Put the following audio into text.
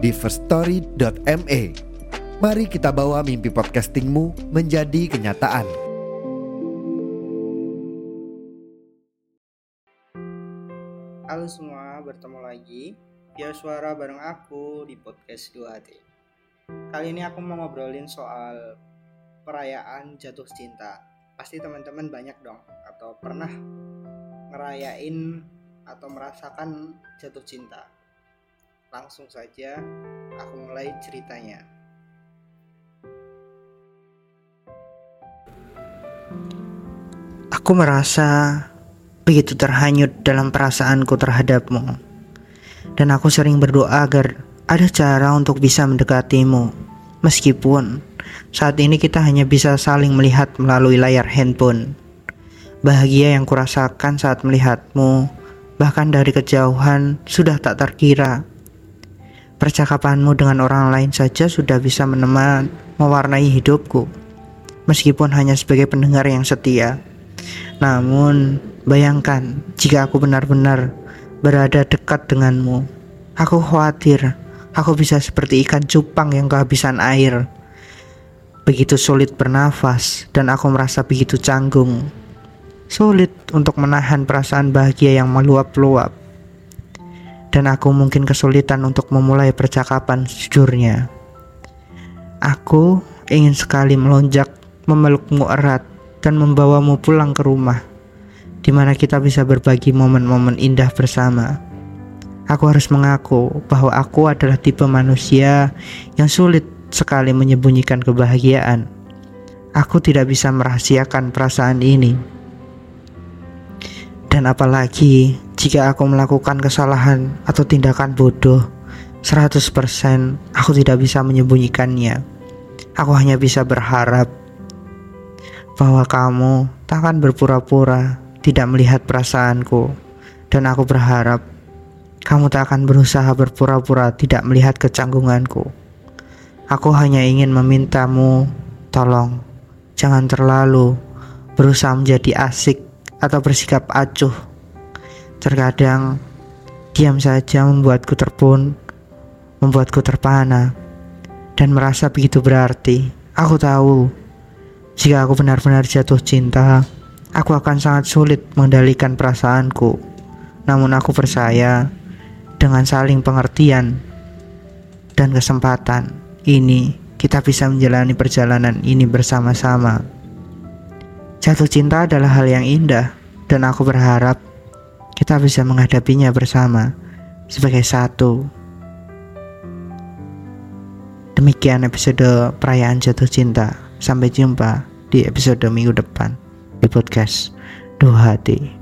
di firststory.me. Mari kita bawa mimpi podcastingmu menjadi kenyataan. Halo semua, bertemu lagi via suara bareng aku di podcast 2HT. Kali ini aku mau ngobrolin soal perayaan jatuh cinta. Pasti teman-teman banyak dong atau pernah ngerayain atau merasakan jatuh cinta. Langsung saja aku mulai ceritanya. Aku merasa begitu terhanyut dalam perasaanku terhadapmu. Dan aku sering berdoa agar ada cara untuk bisa mendekatimu. Meskipun saat ini kita hanya bisa saling melihat melalui layar handphone. Bahagia yang kurasakan saat melihatmu, bahkan dari kejauhan, sudah tak terkira. Percakapanmu dengan orang lain saja sudah bisa meneman, mewarnai hidupku. Meskipun hanya sebagai pendengar yang setia. Namun, bayangkan jika aku benar-benar berada dekat denganmu. Aku khawatir aku bisa seperti ikan cupang yang kehabisan air. Begitu sulit bernafas dan aku merasa begitu canggung. Sulit untuk menahan perasaan bahagia yang meluap-luap. Dan aku mungkin kesulitan untuk memulai percakapan sejujurnya. Aku ingin sekali melonjak memelukmu erat dan membawamu pulang ke rumah, di mana kita bisa berbagi momen-momen indah bersama. Aku harus mengaku bahwa aku adalah tipe manusia yang sulit sekali menyembunyikan kebahagiaan. Aku tidak bisa merahasiakan perasaan ini. Dan apalagi jika aku melakukan kesalahan atau tindakan bodoh, 100% aku tidak bisa menyembunyikannya. Aku hanya bisa berharap bahwa kamu tak akan berpura-pura tidak melihat perasaanku, dan aku berharap kamu tak akan berusaha berpura-pura tidak melihat kecanggunganku. Aku hanya ingin memintamu, tolong jangan terlalu berusaha menjadi asik atau bersikap acuh. Terkadang diam saja membuatku terpun, membuatku terpana, dan merasa begitu berarti. Aku tahu jika aku benar-benar jatuh cinta, aku akan sangat sulit mengendalikan perasaanku. Namun aku percaya dengan saling pengertian dan kesempatan ini kita bisa menjalani perjalanan ini bersama-sama. Jatuh cinta adalah hal yang indah dan aku berharap kita bisa menghadapinya bersama sebagai satu. Demikian episode perayaan jatuh cinta. Sampai jumpa di episode minggu depan di podcast Dua Hati.